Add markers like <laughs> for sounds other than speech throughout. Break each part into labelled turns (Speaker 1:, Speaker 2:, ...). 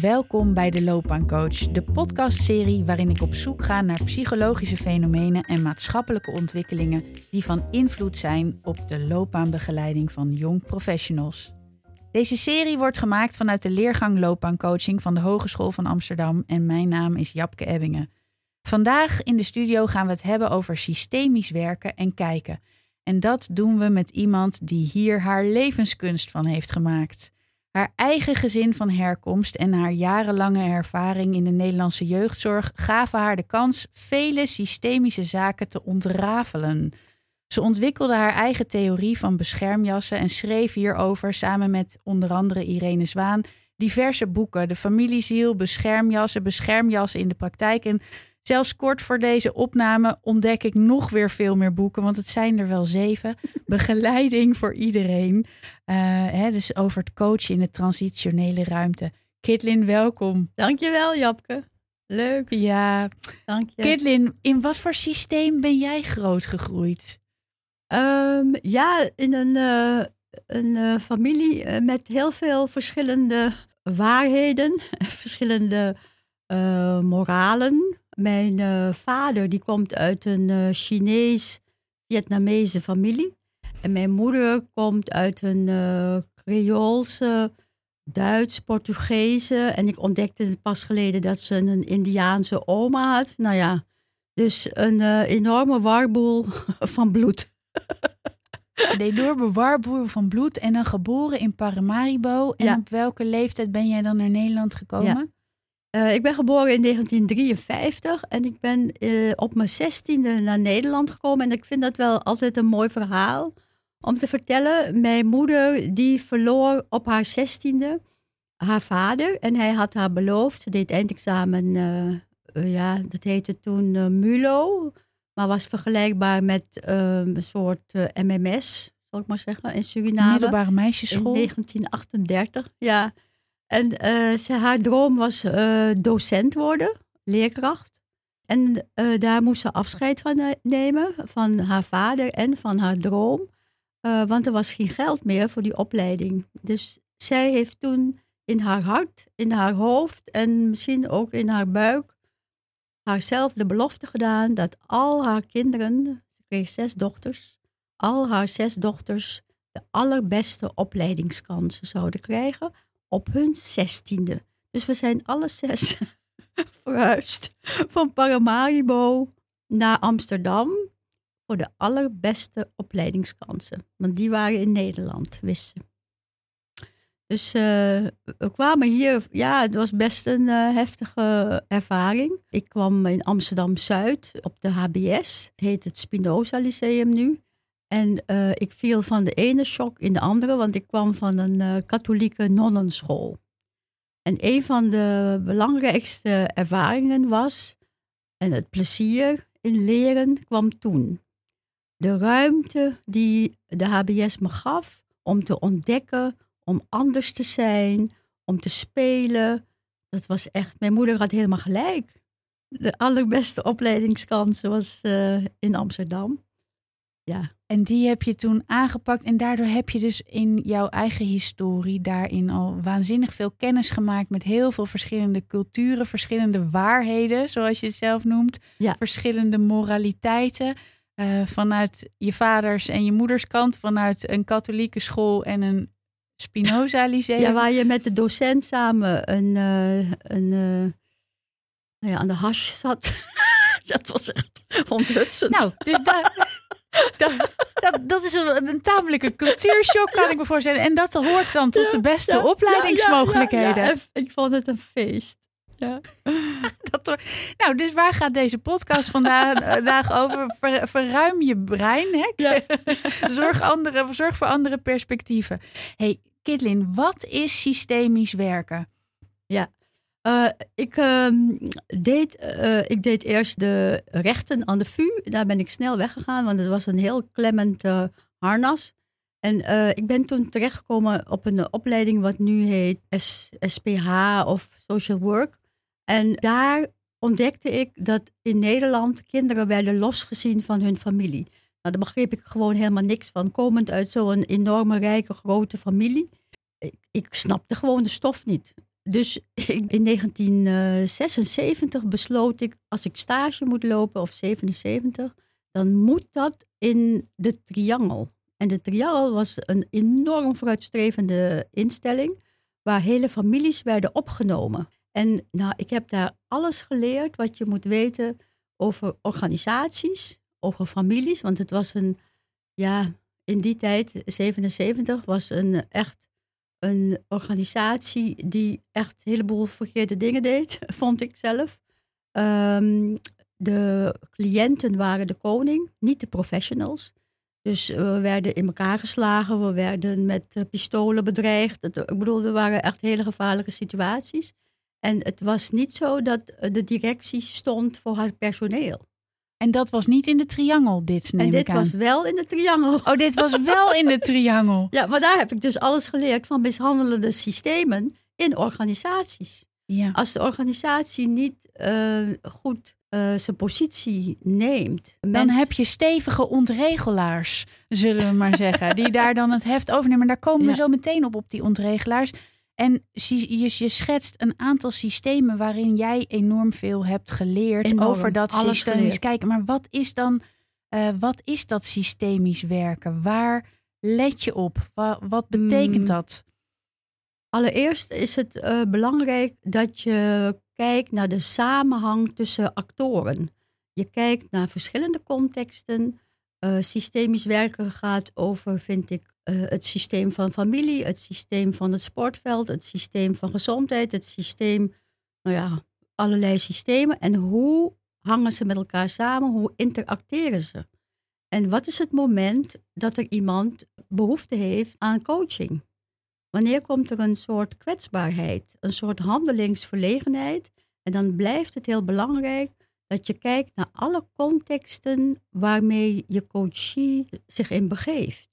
Speaker 1: Welkom bij de Loopbaancoach, de podcastserie waarin ik op zoek ga naar psychologische fenomenen en maatschappelijke ontwikkelingen die van invloed zijn op de loopbaanbegeleiding van jong professionals. Deze serie wordt gemaakt vanuit de leergang loopbaancoaching van de Hogeschool van Amsterdam en mijn naam is Japke Ebbingen. Vandaag in de studio gaan we het hebben over systemisch werken en kijken. En dat doen we met iemand die hier haar levenskunst van heeft gemaakt. Haar eigen gezin van herkomst en haar jarenlange ervaring in de Nederlandse jeugdzorg gaven haar de kans vele systemische zaken te ontrafelen. Ze ontwikkelde haar eigen theorie van beschermjassen en schreef hierover samen met onder andere Irene Zwaan diverse boeken: De familieziel, beschermjassen, beschermjassen in de praktijk. En zelfs kort voor deze opname ontdek ik nog weer veel meer boeken, want het zijn er wel zeven. <laughs> Begeleiding voor iedereen. Uh, hè, dus over het coachen in de transitionele ruimte. Kitlin, welkom.
Speaker 2: Dankjewel, Japke. Leuk.
Speaker 1: Ja,
Speaker 2: dank je.
Speaker 1: Kitlin, in wat voor systeem ben jij groot gegroeid?
Speaker 2: Um, ja, in een, uh, een uh, familie met heel veel verschillende waarheden, <laughs> verschillende moralen. Mijn vader die komt uit een Chinees-Vietnamese familie. En mijn moeder komt uit een Creoolse, Duits-Portugese. En ik ontdekte pas geleden dat ze een Indiaanse oma had. Nou ja, dus een <laughs> enorme warboel van bloed.
Speaker 1: Een enorme warboer van bloed en dan geboren in Paramaribo. En op welke leeftijd ben jij dan naar Nederland gekomen?
Speaker 2: Ja. Uh, ik ben geboren in 1953 en ik ben uh, op mijn zestiende naar Nederland gekomen. En ik vind dat wel altijd een mooi verhaal om te vertellen. Mijn moeder die verloor op haar zestiende haar vader. En hij had haar beloofd, ze deed eindexamen, uh, ja, dat heette toen MULO maar was vergelijkbaar met um, een soort MMS, zal ik maar zeggen, in Suriname.
Speaker 1: Middelbare meisjesschool.
Speaker 2: In 1938, ja. En uh, ze, haar droom was uh, docent worden, leerkracht. En daar moest ze afscheid van nemen, van haar vader en van haar droom. want er was geen geld meer voor die opleiding. Dus zij heeft toen in haar hart, in haar hoofd en misschien ook in haar buik haarzelf de belofte gedaan dat al haar kinderen, ze kreeg zes dochters, al haar zes dochters de allerbeste opleidingskansen zouden krijgen op hun zestiende. Dus we zijn alle zes <laughs> verhuisd van Paramaribo naar Amsterdam voor de allerbeste opleidingskansen. Want die waren in Nederland, wisten dus uh, we kwamen hier, ja, het was best een uh, heftige ervaring. Ik kwam in Amsterdam Zuid op de HBS, het heet het Spinoza Lyceum nu. En uh, ik viel van de ene shock in de andere, want ik kwam van een katholieke nonnenschool. En een van de belangrijkste ervaringen was, en het plezier in leren kwam toen. De ruimte die de HBS me gaf om te ontdekken om anders te zijn, om te spelen. Dat was echt, mijn moeder had helemaal gelijk. De allerbeste opleidingskansen was uh, in Amsterdam. Ja.
Speaker 1: En die heb je toen aangepakt en daardoor heb je dus in jouw eigen historie daarin al waanzinnig veel kennis gemaakt met heel veel verschillende culturen, verschillende waarheden, zoals je het zelf noemt,
Speaker 2: ja.
Speaker 1: verschillende moraliteiten. Uh, vanuit je vaders en je moeders kant, vanuit een katholieke school en een Spinoza Lyceum.
Speaker 2: Ja, waar je met de docent samen een, uh, een uh, nou ja, aan de hash zat. <laughs> dat was echt onthutsend.
Speaker 1: Nou, dus daar... Dat, dat, dat, is een, een tamelijke cultuurshock, kan ik me voorstellen. En dat hoort dan tot de beste ja, opleidingsmogelijkheden. Ja,
Speaker 2: ik vond het een feest. Ja. <laughs>
Speaker 1: dat, nou, dus waar gaat deze podcast vandaag over? Ver, verruim je brein. Hè? <laughs> zorg, andere, zorg voor andere perspectieven. Hey, Kitlin, wat is systemisch werken?
Speaker 2: Ja, uh, ik, uh, deed, uh, ik deed eerst de rechten aan de VU. Daar ben ik snel weggegaan, want het was een heel klemmend eh, harnas. En ik ben toen terechtgekomen op een opleiding wat nu heet SPH of Social Work. En daar ontdekte ik dat in Nederland kinderen werden losgezien van hun familie. daar begreep ik gewoon helemaal niks van. Komend uit zo'n enorme, rijke, grote familie. Ik, ik snapte gewoon de stof niet. Dus <laughs> in 1976 besloot ik, als ik stage moet lopen, of 77, dan moet dat in de triangel. En de triangel was een enorm vooruitstrevende instelling, waar hele families werden opgenomen. En nou, ik heb daar alles geleerd wat je moet weten over organisaties, over families. Want het was een, ja, in die tijd, 77, was een echt een organisatie die echt een heleboel verkeerde dingen deed, <laughs> vond ik zelf. Ehm, de cliënten waren de koning, niet de professionals. Dus we werden in elkaar geslagen, we werden met eh, pistolen bedreigd. Ik bedoel, er waren echt hele gevaarlijke situaties. En het was niet zo dat eh, de directie stond voor haar personeel.
Speaker 1: En dat was niet in de triangel, dit neem
Speaker 2: En dit
Speaker 1: ik aan.
Speaker 2: was wel in de triangel.
Speaker 1: Oh, dit was wel in de <laughs> triangel.
Speaker 2: Ja, maar daar heb ik dus alles geleerd van mishandelende systemen in organisaties.
Speaker 1: Ja.
Speaker 2: Als de organisatie niet eh, goed eh, zijn positie neemt.
Speaker 1: Dan heb je stevige ontregelaars, zullen we maar zeggen. Die <laughs> daar dan het heft overnemen. Daar komen we zo meteen op, op die ontregelaars. En je, schetst een aantal systemen waarin jij enorm veel hebt geleerd
Speaker 2: Enorm,
Speaker 1: over dat systemisch
Speaker 2: geleerd.
Speaker 1: kijken. Maar wat is dan, eh, wat is dat systemisch werken? Waar let je op? Wa- wat betekent
Speaker 2: Mm.
Speaker 1: dat?
Speaker 2: Allereerst is het eh, belangrijk dat je kijkt naar de samenhang tussen actoren. Je kijkt naar verschillende contexten. Eh, systemisch werken gaat over, vind ik, eh, het systeem van familie, het systeem van het sportveld, het systeem van gezondheid, het systeem, nou ja, allerlei systemen. En hoe hangen ze met elkaar samen? Hoe interacteren ze? En wat is het moment dat er iemand behoefte heeft aan coaching? Wanneer komt er een soort kwetsbaarheid, een soort handelingsverlegenheid? En dan blijft het heel belangrijk dat je kijkt naar alle contexten waarmee je coachie zich in begeeft.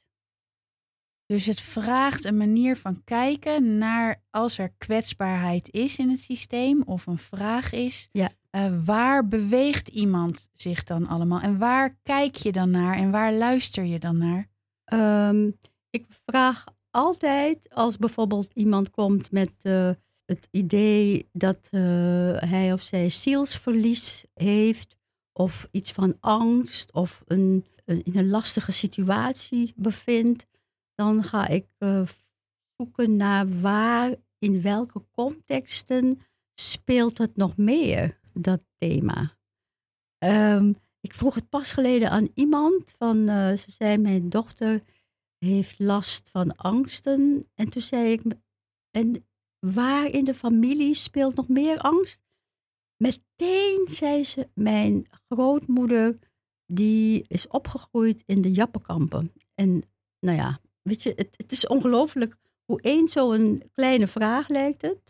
Speaker 1: Dus het vraagt een manier van kijken naar als er kwetsbaarheid is in het systeem of een vraag is.
Speaker 2: Ja.
Speaker 1: eh, waar beweegt iemand zich dan allemaal? En waar kijk je dan naar en waar luister je dan naar?
Speaker 2: Ehm, ik vraag altijd als bijvoorbeeld iemand komt met eh, het idee dat eh, hij of zij zielsverlies heeft, of iets van angst, of een, een- in een lastige situatie bevindt, dan ga ik eh, zoeken naar waar, in welke contexten speelt het nog meer, dat thema. Ehm, ik vroeg het pas geleden aan iemand van, eh, ze zei mijn dochter heeft last van angsten. En toen zei ik, en waar in de familie speelt nog meer angst? Meteen zei ze, mijn grootmoeder, die is opgegroeid in de Jappenkampen. En nou ja, weet je, het, het is ongelooflijk hoe één zo'n kleine vraag lijkt het,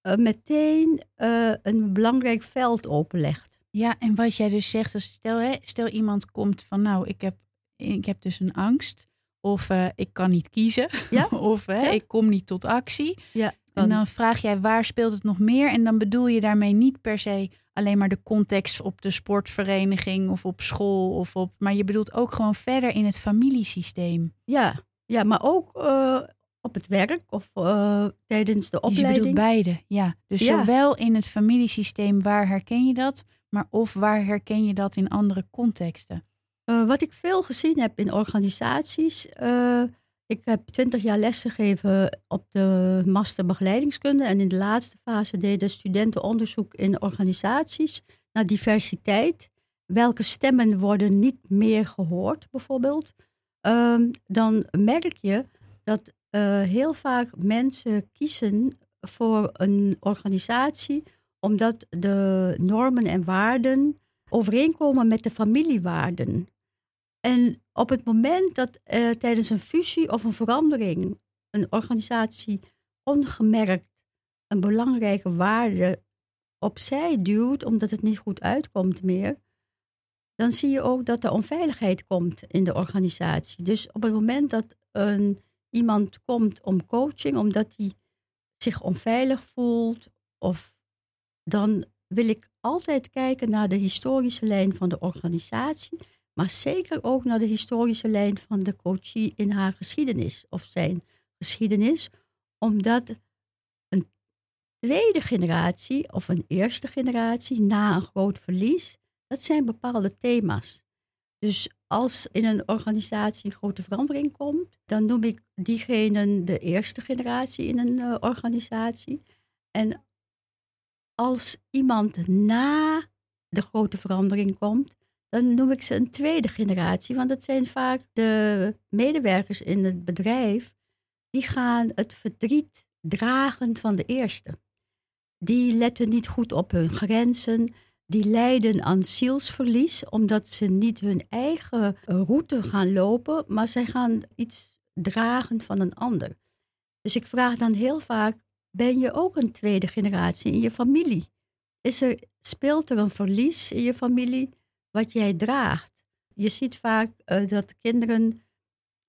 Speaker 2: eh, meteen eh, een belangrijk veld openlegt.
Speaker 1: Ja, en wat jij dus zegt, dus stel, hè, stel iemand komt van nou, ik heb, ik heb dus een angst. Of eh, ik kan niet kiezen.
Speaker 2: Ja. <laughs>
Speaker 1: of hè,
Speaker 2: Ja.
Speaker 1: ik kom niet tot actie.
Speaker 2: Ja,
Speaker 1: En dan vraag jij waar speelt het nog meer? En dan bedoel je daarmee niet per se alleen maar de context op de sportvereniging of op school. Of op, maar je bedoelt ook gewoon verder in het familiesysteem.
Speaker 2: Ja, ja maar ook eh, op het werk of eh, tijdens de
Speaker 1: Dus je bedoelt
Speaker 2: opleiding.
Speaker 1: beide, ja. Dus
Speaker 2: Ja.
Speaker 1: zowel in het familiesysteem, waar herken je dat? Maar of waar herken je dat in andere contexten?
Speaker 2: Eh, wat ik veel gezien heb in organisaties. ik heb twintig jaar lesgegeven op de master begeleidingskunde. En in de laatste fase deden studenten onderzoek in organisaties naar diversiteit. Welke stemmen worden niet meer gehoord, bijvoorbeeld? Ehm, dan merk je dat eh, heel vaak mensen kiezen voor een organisatie omdat de normen en waarden overeenkomen met de familiewaarden. En op het moment dat eh, tijdens een fusie of een verandering een organisatie ongemerkt een belangrijke waarde opzij duwt, omdat het niet goed uitkomt meer, dan zie je ook dat er onveiligheid komt in de organisatie. Dus op het moment dat een, iemand komt om coaching, omdat hij zich onveilig voelt, of dan wil ik altijd kijken naar de historische lijn van de organisatie. Maar zeker ook naar de historische lijn van de coachie in haar geschiedenis of zijn geschiedenis. Omdat een tweede generatie of een eerste generatie na een groot verlies, dat zijn bepaalde thema's. Dus als in een organisatie een grote verandering komt, dan noem ik diegene de eerste generatie in een uh, organisatie. En als iemand na de grote verandering komt, dan noem ik ze een tweede generatie. Want dat zijn vaak de medewerkers in het bedrijf die gaan het verdriet dragen van de eerste. Die letten niet goed op hun grenzen. Die lijden aan zielsverlies omdat ze niet hun eigen route gaan lopen, maar zij gaan iets dragen van een ander. Dus ik vraag dan heel vaak: ben je ook een tweede generatie in je familie? Is er, speelt er een verlies in je familie wat jij draagt? Je ziet vaak uh, dat kinderen,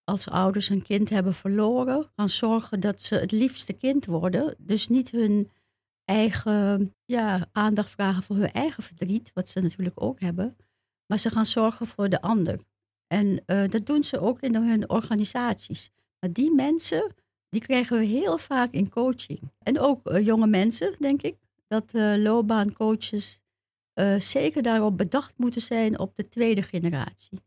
Speaker 2: als ouders een kind hebben verloren, gaan zorgen dat ze het liefste kind worden. Dus niet hun eigen ja, aandacht vragen voor hun eigen verdriet, wat ze natuurlijk ook hebben. Maar ze gaan zorgen voor de ander. En uh, dat doen ze ook in hun organisaties. Maar die mensen, die krijgen we heel vaak in coaching. En ook uh, jonge mensen, denk ik. Dat uh, loopbaancoaches zeker daarop bedacht moeten zijn op de tweede generatie.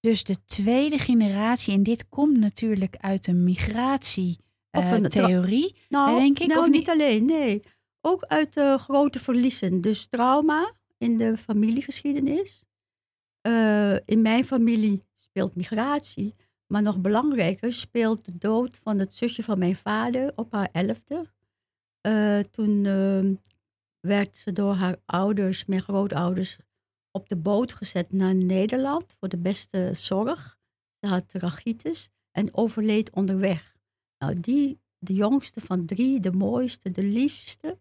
Speaker 1: Dus de tweede generatie, en dit komt natuurlijk uit een migratietheorie, nou, denk ik.
Speaker 2: Nou,
Speaker 1: of
Speaker 2: niet? niet alleen, nee. Ook uit de grote verliezen. Dus trauma in de familiegeschiedenis. Uh, in mijn familie speelt migratie. Maar nog belangrijker speelt de dood van het zusje van mijn vader op haar elfde. Uh, toen uh, werd ze door haar ouders, mijn grootouders, op de boot gezet naar Nederland voor de beste zorg. Ze had trachitis en overleed onderweg. Nou, die, de jongste van drie, de mooiste, de liefste,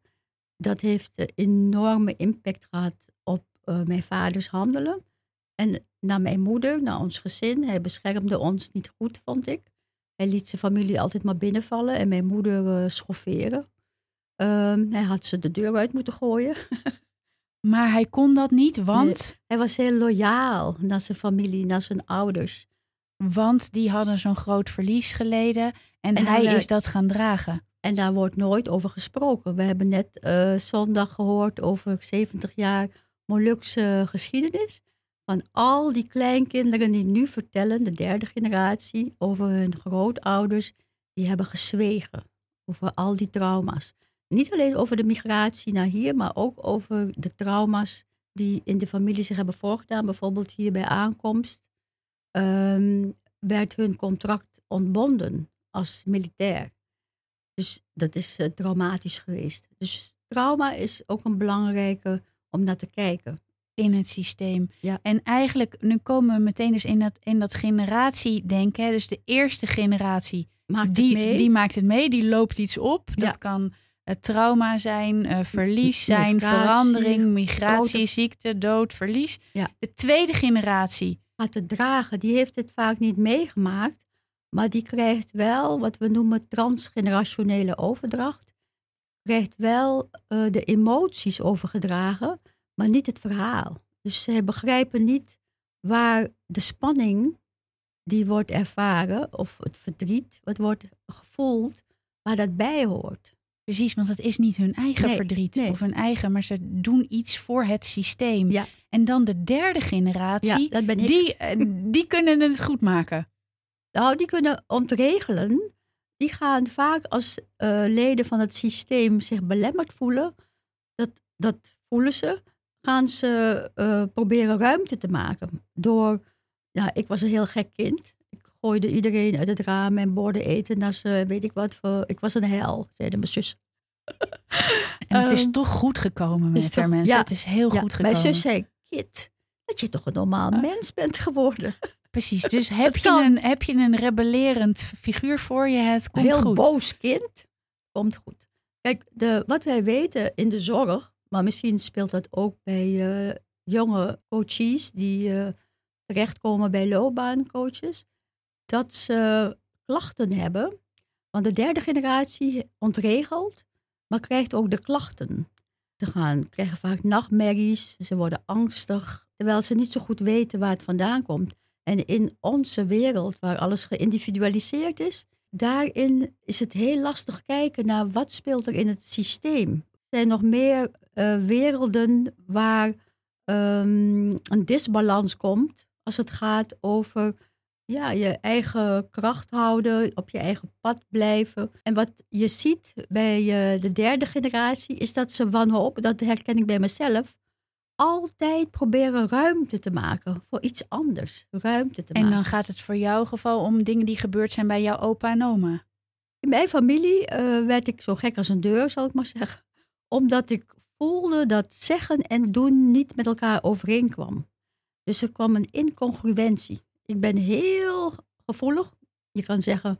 Speaker 2: dat heeft een enorme impact gehad op uh, mijn vaders handelen. En naar mijn moeder, naar ons gezin. Hij beschermde ons niet goed, vond ik. Hij liet zijn familie altijd maar binnenvallen en mijn moeder uh, schofferen. Um, hij had ze de deur uit moeten gooien. <laughs>
Speaker 1: maar hij kon dat niet, want? Nee,
Speaker 2: hij was heel loyaal naar zijn familie, naar zijn ouders.
Speaker 1: Want die hadden zo'n groot verlies geleden en, en hij is dat gaan dragen.
Speaker 2: En daar wordt nooit over gesproken. We hebben net uh, zondag gehoord over 70 jaar Molukse geschiedenis. Van al die kleinkinderen die nu vertellen, de derde generatie, over hun grootouders, die hebben gezwegen. Over al die trauma's. Niet alleen over de migratie naar hier, maar ook over de trauma's die in de familie zich hebben voorgedaan. Bijvoorbeeld hier bij aankomst um, werd hun contract ontbonden als militair. Dus dat is uh, traumatisch geweest. Dus trauma is ook een belangrijke om naar te kijken.
Speaker 1: In het systeem. Ja. En eigenlijk, nu komen we meteen dus in dat, in dat generatiedenken. Dus de eerste generatie,
Speaker 2: maakt
Speaker 1: die,
Speaker 2: het mee.
Speaker 1: die maakt het mee, die loopt iets op. Ja. Dat kan het trauma zijn, uh, verlies zijn, migratie, verandering, migratie, dood. ziekte, dood, verlies.
Speaker 2: Ja.
Speaker 1: De tweede generatie.
Speaker 2: Gaat het dragen, die heeft het vaak niet meegemaakt. Maar die krijgt wel wat we noemen transgenerationele overdracht. Krijgt wel uh, de emoties overgedragen, maar niet het verhaal. Dus zij begrijpen niet waar de spanning die wordt ervaren, of het verdriet wat wordt gevoeld, waar dat bij hoort.
Speaker 1: Precies, want het is niet hun eigen
Speaker 2: nee,
Speaker 1: verdriet
Speaker 2: nee.
Speaker 1: of hun eigen, maar ze doen iets voor het systeem.
Speaker 2: Ja.
Speaker 1: En dan de derde generatie,
Speaker 2: ja.
Speaker 1: Die, uh, die kunnen het goed maken.
Speaker 2: Nou, die kunnen ontregelen. Die gaan vaak als uh, leden van het systeem zich belemmerd voelen. Dat, dat voelen ze. Gaan ze uh, proberen ruimte te maken. Door, ja, ik was een heel gek kind. Ik gooide iedereen uit het raam en borden eten. Naar ze, weet ik wat voor. Ik was een hel, zeiden mijn zus. <laughs>
Speaker 1: En het is um, toch goed gekomen met haar mensen.
Speaker 2: Ja,
Speaker 1: het is heel
Speaker 2: ja,
Speaker 1: goed gekomen.
Speaker 2: Mijn zus zei, Kit, dat je toch een normaal mens bent geworden.
Speaker 1: Precies, dus heb je, een, heb je een rebellerend figuur voor je, het komt
Speaker 2: heel
Speaker 1: goed.
Speaker 2: boos kind, komt goed. Kijk, de, wat wij weten in de zorg, maar misschien speelt dat ook bij uh, jonge coaches die uh, terechtkomen bij loopbaancoaches, dat ze klachten hebben. Want de derde generatie ontregelt, maar krijgt ook de klachten. Ze gaan, krijgen vaak nachtmerries, ze worden angstig, terwijl ze niet zo goed weten waar het vandaan komt. En in onze wereld, waar alles geïndividualiseerd is, daarin is het heel lastig kijken naar wat speelt er in het systeem. Er zijn nog meer uh, werelden waar um, een disbalans komt als het gaat over ja, je eigen kracht houden, op je eigen pad blijven. En wat je ziet bij uh, de derde generatie is dat ze wanhoop, dat herken ik bij mezelf, altijd proberen ruimte te maken voor iets anders. Ruimte te
Speaker 1: en
Speaker 2: maken.
Speaker 1: dan gaat het voor jouw geval om dingen die gebeurd zijn bij jouw opa en oma.
Speaker 2: In mijn familie uh, werd ik zo gek als een deur, zal ik maar zeggen. Omdat ik voelde dat zeggen en doen niet met elkaar overeenkwam. Dus er kwam een incongruentie. Ik ben heel gevoelig. Je kan zeggen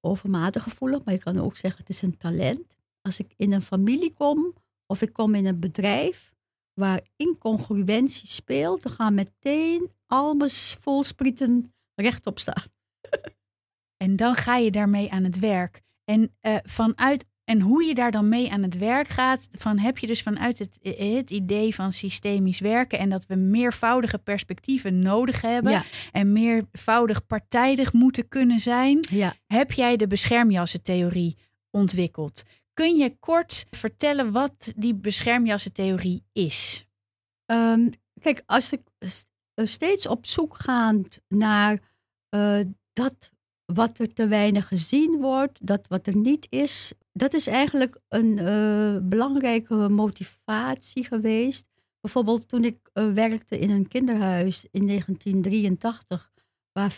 Speaker 2: overmatig gevoelig, maar je kan ook zeggen het is een talent. Als ik in een familie kom of ik kom in een bedrijf waar incongruentie speelt, dan gaan meteen al mijn volsprieten rechtop staan. <laughs>
Speaker 1: en dan ga je daarmee aan het werk. En uh, vanuit en hoe je daar dan mee aan het werk gaat, van heb je dus vanuit het, het idee van systemisch werken en dat we meervoudige perspectieven nodig hebben en meervoudig partijdig moeten kunnen zijn,
Speaker 2: ja.
Speaker 1: heb jij de beschermjassentheorie ontwikkeld. Kun je kort vertellen wat die beschermjassentheorie is?
Speaker 2: Um, kijk, als ik steeds op zoek ga naar uh, dat wat er te weinig gezien wordt, dat wat er niet is, dat is eigenlijk een uh, belangrijke motivatie geweest. Bijvoorbeeld toen ik werkte in een kinderhuis in 1983, waar 40%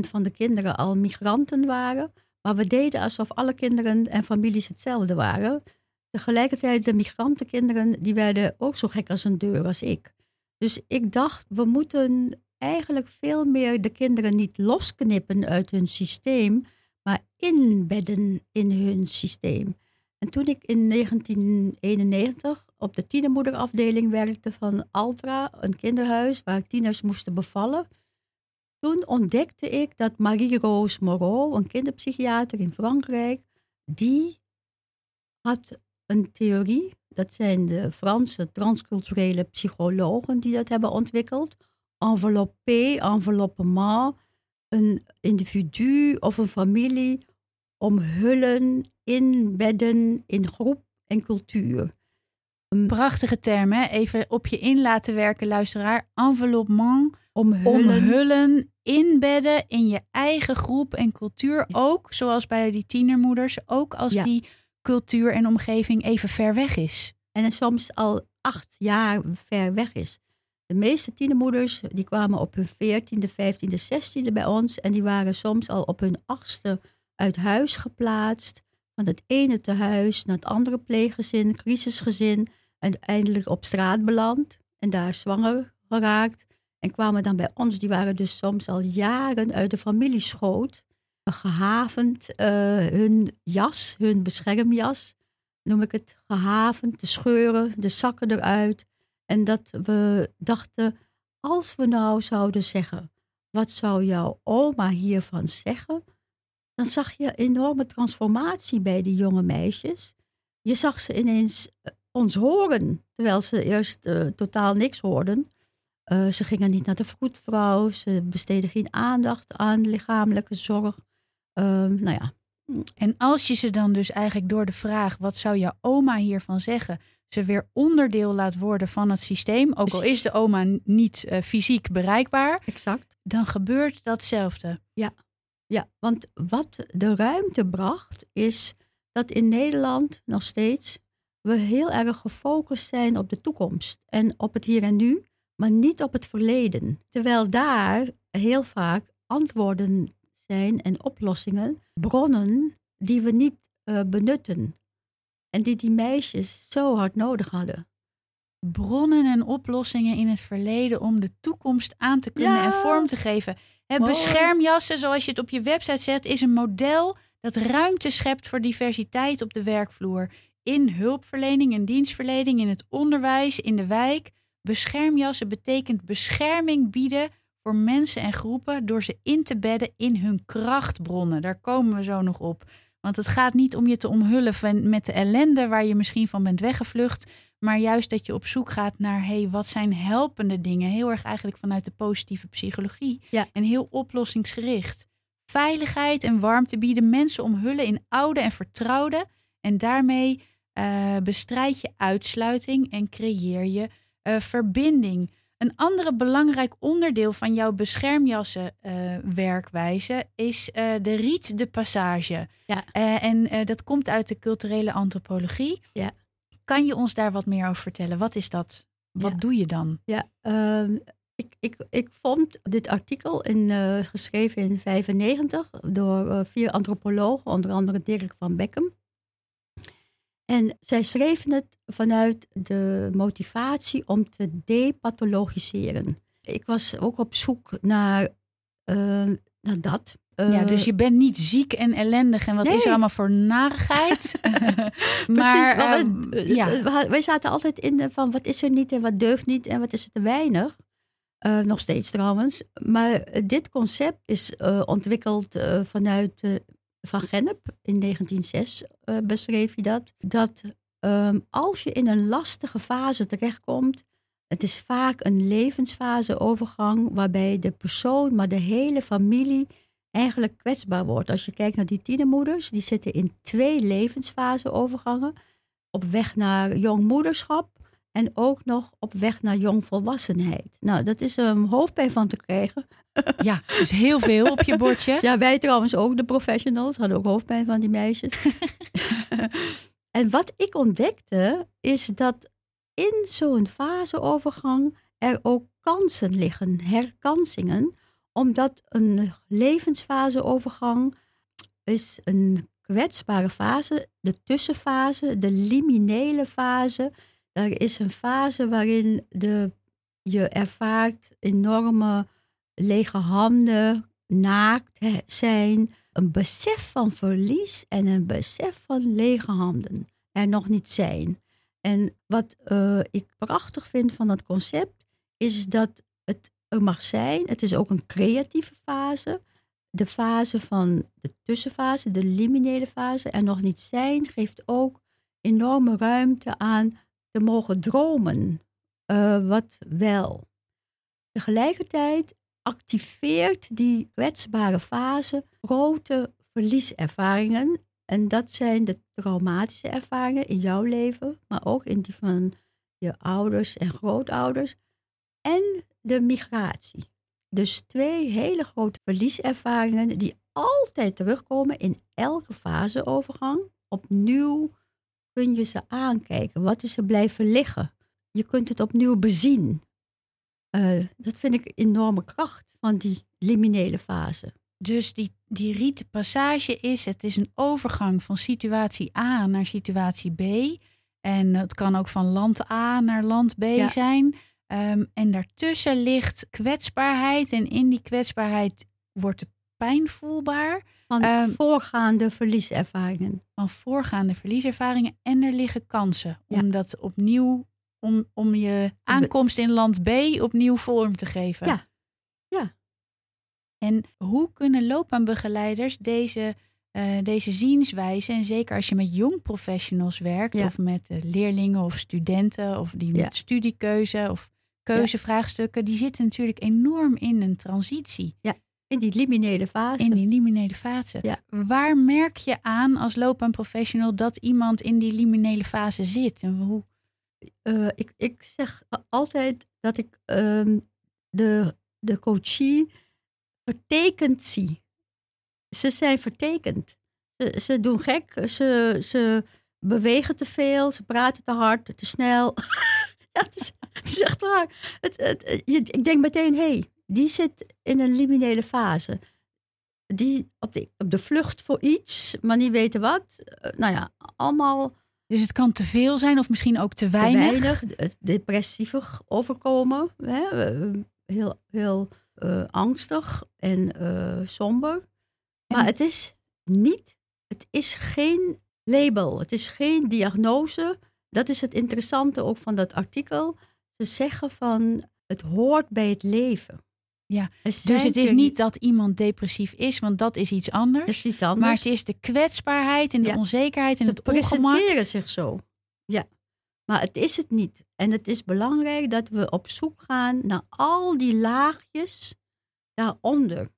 Speaker 2: van de kinderen al migranten waren. Maar we deden alsof alle kinderen en families hetzelfde waren. Tegelijkertijd de migrantenkinderen, die werden ook zo gek als een deur als ik. Dus ik dacht, we moeten eigenlijk veel meer de kinderen niet losknippen uit hun systeem, maar inbedden in hun systeem. En toen ik in 1991 op de tienermoederafdeling werkte van Altra, een kinderhuis waar tieners moesten bevallen, toen ontdekte ik dat Marie-Rose Moreau, een kinderpsychiater in Frankrijk, die had een theorie, dat zijn de Franse transculturele psychologen die dat hebben ontwikkeld, enveloppé, enveloppement, een individu of een familie omhullen, inbedden in groep en cultuur.
Speaker 1: Een prachtige term, hè? Even op je in laten werken, luisteraar. Enveloppement, omhullen. omhullen, inbedden in je eigen groep en cultuur. Ook, zoals bij die tienermoeders, ook als ja. die cultuur en omgeving even ver weg is.
Speaker 2: En soms al acht jaar ver weg is. De meeste tienermoeders die kwamen op hun veertiende, vijftiende, zestiende bij ons. En die waren soms al op hun achtste uit huis geplaatst. Van het ene tehuis naar het andere pleeggezin, crisisgezin. En uiteindelijk op straat beland. En daar zwanger geraakt. En kwamen dan bij ons. Die waren dus soms al jaren uit de familieschoot. Gehavend uh, hun jas, hun beschermjas. Noem ik het. Gehavend, de scheuren, de zakken eruit. En dat we dachten, als we nou zouden zeggen, wat zou jouw oma hiervan zeggen? Dan zag je enorme transformatie bij die jonge meisjes. Je zag ze ineens eh, ons horen, terwijl ze eerst uh, totaal niks hoorden. Uh, ze gingen niet naar de vroedvrouw, ze besteden geen aandacht aan lichamelijke zorg. Uh, nou ja.
Speaker 1: En als je ze dan dus eigenlijk door de vraag, wat zou jouw oma hiervan zeggen, ze weer onderdeel laat worden van het systeem, ook Precies. al is de oma niet uh, fysiek bereikbaar,
Speaker 2: exact.
Speaker 1: dan gebeurt datzelfde.
Speaker 2: Ja. ja, want wat de ruimte bracht, is dat in Nederland nog steeds we heel erg gefocust zijn op de toekomst en op het hier en nu, maar niet op het verleden. Terwijl daar heel vaak antwoorden zijn en oplossingen, bronnen die we niet uh, benutten. En die die meisjes zo hard nodig hadden.
Speaker 1: Bronnen en oplossingen in het verleden om de toekomst aan te kunnen
Speaker 2: Ja.
Speaker 1: en vorm te geven.
Speaker 2: Mooi.
Speaker 1: beschermjassen, zoals je het op je website zet, is een model dat ruimte schept voor diversiteit op de werkvloer. In hulpverlening en dienstverlening, in het onderwijs, in de wijk. Beschermjassen betekent bescherming bieden voor mensen en groepen door ze in te bedden in hun krachtbronnen. Daar komen we zo nog op. Want het gaat niet om je te omhullen van, met de ellende waar je misschien van bent weggevlucht. Maar juist dat je op zoek gaat naar, hey, wat zijn helpende dingen? Heel erg eigenlijk vanuit de positieve psychologie.
Speaker 2: Ja.
Speaker 1: En heel oplossingsgericht. Veiligheid en warmte bieden mensen omhullen in oude en vertrouwde. En daarmee uh, bestrijd je uitsluiting en creëer je uh, verbinding. Een andere belangrijk onderdeel van jouw beschermjassen uh, werkwijze is de riet de passage.
Speaker 2: Ja.
Speaker 1: en dat komt uit de culturele antropologie.
Speaker 2: Ja.
Speaker 1: Kan je ons daar wat meer over vertellen? Wat is dat? Wat
Speaker 2: Ja.
Speaker 1: doe je dan?
Speaker 2: Ja, ehm, ik, ik, ik vond dit artikel in, eh, geschreven in 95 door eh, vier antropologen, onder andere Dirk van Beckham. En zij schreven het vanuit de motivatie om te depathologiseren. Ik was ook op zoek naar, eh, naar dat.
Speaker 1: ja,
Speaker 2: Eh,
Speaker 1: dus je bent niet ziek en ellendig en wat is er allemaal voor narigheid? <laughs> <laughs>
Speaker 2: Precies,
Speaker 1: maar
Speaker 2: maar
Speaker 1: eh,
Speaker 2: we-
Speaker 1: ja.
Speaker 2: wij zaten altijd in de van wat is er niet en wat deugt niet en wat is er te weinig. Eh, nog steeds trouwens. Maar dit concept is ontwikkeld vanuit Van Gennep. In 1906 eh, beschreef hij dat. Dat ehm, als je in een lastige fase terechtkomt, het is vaak een levensfaseovergang waarbij de persoon, maar de hele familie eigenlijk kwetsbaar wordt. Als je kijkt naar die tienermoeders, die zitten in twee levensfaseovergangen. Op weg naar jongmoederschap en ook nog op weg naar jongvolwassenheid. Nou, dat is een hoofdpijn van te krijgen. <laughs>
Speaker 1: ja, dus heel veel op je bordje.
Speaker 2: Ja, wij trouwens ook, de professionals, hadden ook hoofdpijn van die meisjes. <laughs> en wat ik ontdekte, is dat in zo'n faseovergang er ook kansen liggen, herkansingen. Omdat een levensfaseovergang is een kwetsbare fase, de tussenfase, de liminele fase. Er is een fase waarin de, je ervaart enorme lege handen, naakt zijn, een besef van verlies en een besef van lege handen er nog niet zijn. En wat eh, ik prachtig vind van dat concept, is dat het er mag zijn. Het is ook een creatieve fase. De fase van de tussenfase, de liminele fase, er nog niet zijn, geeft ook enorme ruimte aan te mogen dromen. Eh, wat wel. Tegelijkertijd activeert die kwetsbare fase grote verlieservaringen. En dat zijn de traumatische ervaringen in jouw leven, maar ook in die van je ouders en grootouders. En de migratie. Dus twee hele grote verlieservaringen die altijd terugkomen in elke faseovergang. Opnieuw kun je ze aankijken. Wat is er blijven liggen? Je kunt het opnieuw bezien. Eh, dat vind ik een enorme kracht van die liminele fase.
Speaker 1: Dus die, die riete passage is, het is een overgang van situatie A naar situatie B. En het kan ook van land A naar land B
Speaker 2: Ja.
Speaker 1: zijn. Ehm, en daartussen ligt kwetsbaarheid. En in die kwetsbaarheid wordt de pijn voelbaar
Speaker 2: Van
Speaker 1: Ehm,
Speaker 2: voorgaande verlieservaringen.
Speaker 1: van voorgaande verlieservaringen. En er liggen kansen
Speaker 2: Ja.
Speaker 1: om dat opnieuw, om, om je aankomst in land B opnieuw vorm te geven.
Speaker 2: Ja. Ja.
Speaker 1: En hoe kunnen loopbaanbegeleiders deze, eh, deze zienswijze, en zeker als je met jong professionals werkt,
Speaker 2: Ja.
Speaker 1: of met eh, leerlingen of studenten, of die
Speaker 2: Ja.
Speaker 1: met studiekeuze of keuzevraagstukken, die zitten natuurlijk enorm in een transitie,
Speaker 2: In die liminele fase.
Speaker 1: in die liminele fase.
Speaker 2: Ja.
Speaker 1: Waar merk je aan als loopbaanprofessional dat iemand in die liminele fase zit? En hoe?
Speaker 2: Eh, ik, ik zeg altijd dat ik ehm, de, de coachie vertekend zie. Ze zijn vertekend. Ze, ze doen gek, ze, ze bewegen te veel, ze praten te hard, te snel. <laughs> ja, het, is, het is echt waar. Het, het, je- ik denk meteen, hé, hey, die zit in een liminele fase. Die op de, op de vlucht voor iets, maar niet weten wat. Eh, nou ja, allemaal
Speaker 1: Dus het kan te veel zijn of misschien ook te
Speaker 2: te
Speaker 1: weinig.
Speaker 2: weinig, het depressievig overkomen. Hè? Heel, heel eh, angstig en eh, somber. Maar het is niet, het is geen label, het is geen diagnose. Dat is het interessante ook van dat artikel. Ze zeggen van het hoort bij het leven.
Speaker 1: Ja,
Speaker 2: zijn
Speaker 1: Dus het is niet dat iemand depressief is, want dat is iets anders.
Speaker 2: Dat is iets anders.
Speaker 1: Maar het is de kwetsbaarheid en de
Speaker 2: Ja.
Speaker 1: onzekerheid en
Speaker 2: Ze
Speaker 1: het ongemak.
Speaker 2: presenteren zich zo. Ja, maar het is het niet. En het is belangrijk dat we op zoek gaan naar al die laagjes daaronder.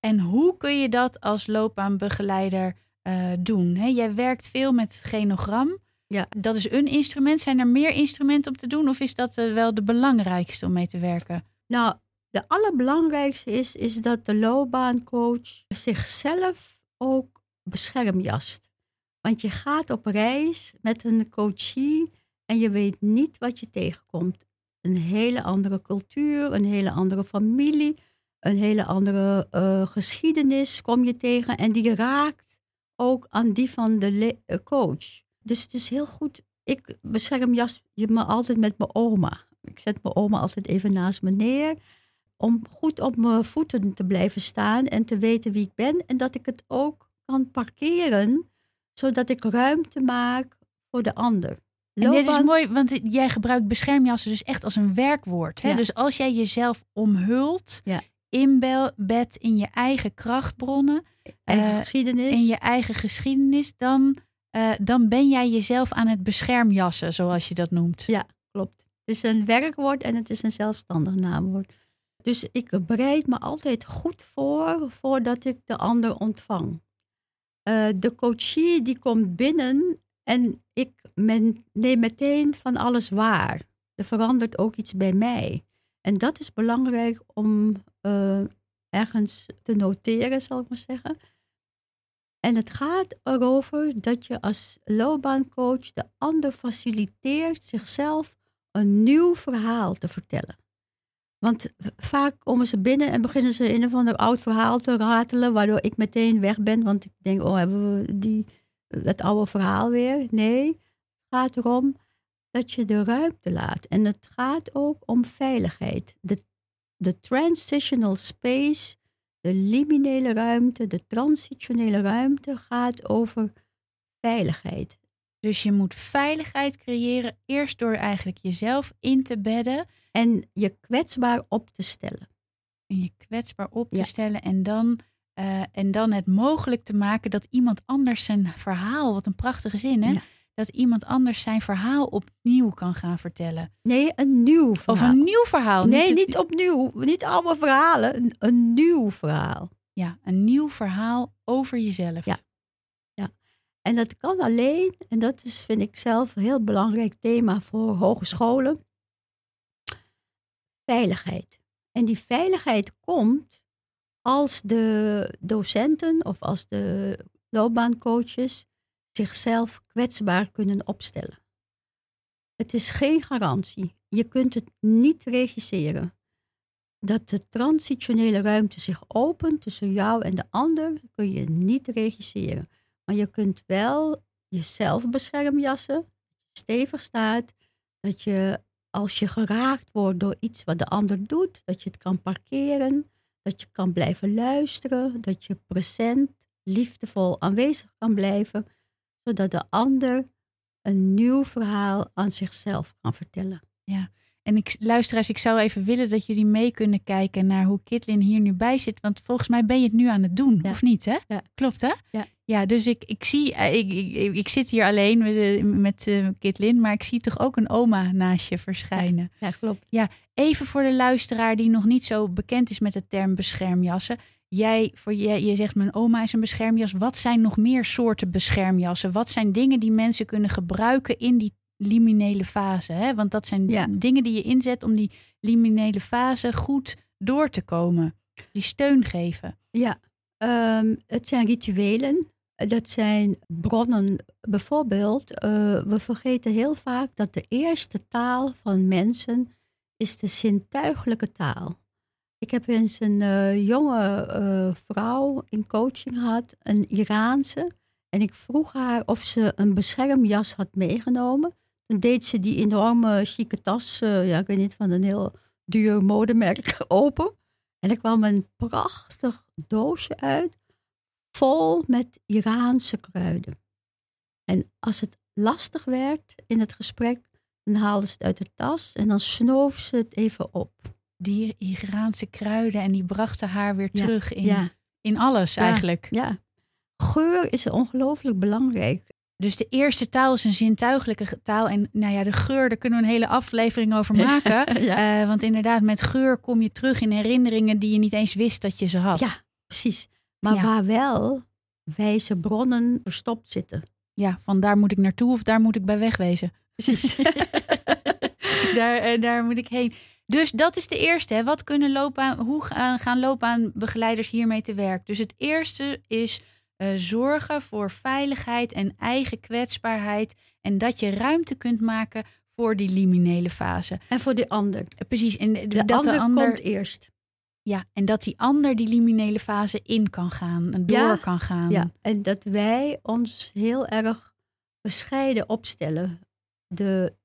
Speaker 1: En hoe kun je dat als loopbaanbegeleider eh, doen? Hè, jij werkt veel met het genogram.
Speaker 2: Ja.
Speaker 1: Dat is een instrument. Zijn er meer instrumenten om te doen? Of is dat eh, wel de belangrijkste om mee te werken?
Speaker 2: Nou, de allerbelangrijkste is, is dat de loopbaancoach zichzelf ook beschermjast. Want je gaat op reis met een coachie en je weet niet wat je tegenkomt. Een hele andere cultuur, een hele andere familie, een hele andere eh, geschiedenis kom je tegen. En die raakt ook aan die van de eh, coach. Dus het is heel goed. Ik beschermjast je me altijd met mijn oma. Ik zet mijn oma altijd even naast me neer. Om goed op mijn voeten te blijven staan en te weten wie ik ben. En dat ik het ook kan parkeren, zodat ik ruimte maak voor de ander.
Speaker 1: En dit is mooi, want jij gebruikt beschermjassen dus echt als een werkwoord. Hè?
Speaker 2: Ja.
Speaker 1: Dus als jij jezelf omhult,
Speaker 2: Ja.
Speaker 1: inbed in je eigen krachtbronnen,
Speaker 2: eigen
Speaker 1: eh,
Speaker 2: geschiedenis.
Speaker 1: in je eigen geschiedenis, dan, eh, dan ben jij jezelf aan het beschermjassen, zoals je dat noemt.
Speaker 2: Ja. Klopt. Het is een werkwoord en het is een zelfstandig naamwoord. Dus ik bereid me altijd goed voor voordat ik de ander ontvang. Eh, de coachie die komt binnen en ik neem meteen van alles waar. Er verandert ook iets bij mij. En dat is belangrijk om eh, ergens te noteren, zal ik maar zeggen. En het gaat erover dat je als loopbaancoach de ander faciliteert zichzelf een nieuw verhaal te vertellen. Want vaak komen ze binnen en beginnen ze een of ander oud verhaal te ratelen, waardoor ik meteen weg ben, want ik denk, oh, hebben we die, het oude verhaal weer? Nee, het gaat erom dat je de ruimte laat. En het gaat ook om veiligheid. De, de transitional space, de liminele ruimte, de transitionele ruimte gaat over veiligheid.
Speaker 1: Dus je moet veiligheid creëren, eerst door eigenlijk jezelf in te bedden
Speaker 2: En je kwetsbaar op te stellen.
Speaker 1: en je kwetsbaar op te
Speaker 2: Ja.
Speaker 1: stellen en dan, eh, en dan het mogelijk te maken dat iemand anders zijn verhaal, wat een prachtige zin hè,
Speaker 2: Ja.
Speaker 1: dat iemand anders zijn verhaal opnieuw kan gaan vertellen.
Speaker 2: Nee, een nieuw
Speaker 1: Of
Speaker 2: verhaal.
Speaker 1: een nieuw verhaal.
Speaker 2: nee,
Speaker 1: het-
Speaker 2: niet opnieuw. Niet allemaal verhalen. Een, een nieuw verhaal.
Speaker 1: Ja, een nieuw verhaal over jezelf.
Speaker 2: Ja. En dat kan alleen, en dat is, vind ik zelf, een heel belangrijk thema voor hogescholen. Veiligheid. En die veiligheid komt als de docenten of als de loopbaancoaches zichzelf kwetsbaar kunnen opstellen. Het is geen garantie. Je kunt het niet regisseren. Dat de transitionele ruimte zich opent tussen jou en de ander, kun je niet regisseren. Maar je kunt wel jezelf beschermjassen, stevig staat, dat je als je geraakt wordt door iets wat de ander doet, dat je het kan parkeren, dat je kan blijven luisteren, dat je present, liefdevol aanwezig kan blijven, zodat de ander een nieuw verhaal aan zichzelf kan vertellen.
Speaker 1: En ik, luisteraars, ik zou even willen dat jullie mee kunnen kijken naar hoe Kitlin hier nu bij zit. Want volgens mij ben je het nu aan het doen,
Speaker 2: Ja.
Speaker 1: of niet? Hè?
Speaker 2: Ja.
Speaker 1: Klopt, hè?
Speaker 2: Ja.
Speaker 1: Ja, dus ik, ik zie, eh, ik, ik, ik, zit hier alleen met, eh, met eh, Kitlin, maar ik zie toch ook een oma naast je verschijnen.
Speaker 2: Ja, klopt.
Speaker 1: Even voor de luisteraar die nog niet zo bekend is met de term beschermjassen. Jij, voor jij, je zegt mijn oma is een beschermjas. Wat zijn nog meer soorten beschermjassen? Wat zijn dingen die mensen kunnen gebruiken in die liminele fase? Hè? Want dat zijn
Speaker 2: Ja.
Speaker 1: dingen die je inzet om die liminele fase goed door te komen. Die steun geven.
Speaker 2: Ja, ehm, het zijn rituelen. Dat zijn bronnen. Bijvoorbeeld, eh, we vergeten heel vaak dat de eerste taal van mensen is de zintuigelijke taal. Ik heb eens een eh, jonge eh, vrouw in coaching gehad, een Iraanse. En ik vroeg haar of ze een beschermjas had meegenomen. Deed ze die enorme chique tas, eh, ja, ik weet niet, van een heel duur modemerk <laughs> open. En er kwam een prachtig doosje uit, vol met Iraanse kruiden. En als het lastig werd in het gesprek, dan haalde ze het uit de tas en dan snoof ze het even op.
Speaker 1: die Iraanse kruiden en die brachten haar weer
Speaker 2: Ja,
Speaker 1: terug in,
Speaker 2: Ja,
Speaker 1: in alles
Speaker 2: Ja.
Speaker 1: eigenlijk.
Speaker 2: ja. Geur is ongelooflijk belangrijk.
Speaker 1: Dus de eerste taal is een zintuigelijke taal. En nou ja, de geur, daar kunnen we een hele aflevering over maken. <laughs>
Speaker 2: ja.
Speaker 1: Eh, want inderdaad, met geur kom je terug in herinneringen die je niet eens wist dat je ze had.
Speaker 2: Ja. Precies. Maar
Speaker 1: Ja.
Speaker 2: waar wel wijze bronnen verstopt zitten.
Speaker 1: Ja, van daar moet ik naartoe of daar moet ik bij wegwezen.
Speaker 2: Precies. <laughs>
Speaker 1: daar, eh, daar moet ik heen. Dus dat is de eerste. Hè. Wat kunnen loopbaan, hoe gaan, gaan loopbaanbegeleiders hiermee te werk? Dus het eerste is eh, zorgen voor veiligheid en eigen kwetsbaarheid. En dat je ruimte kunt maken voor die liminele fase.
Speaker 2: en voor die ander.
Speaker 1: Eh, Precies. En de-
Speaker 2: De
Speaker 1: dat
Speaker 2: ander,
Speaker 1: de ander
Speaker 2: komt eerst.
Speaker 1: Ja, en dat die ander die liminele fase in kan gaan en door
Speaker 2: Ja,
Speaker 1: kan gaan.
Speaker 2: Ja, en dat wij ons heel erg bescheiden opstellen. De,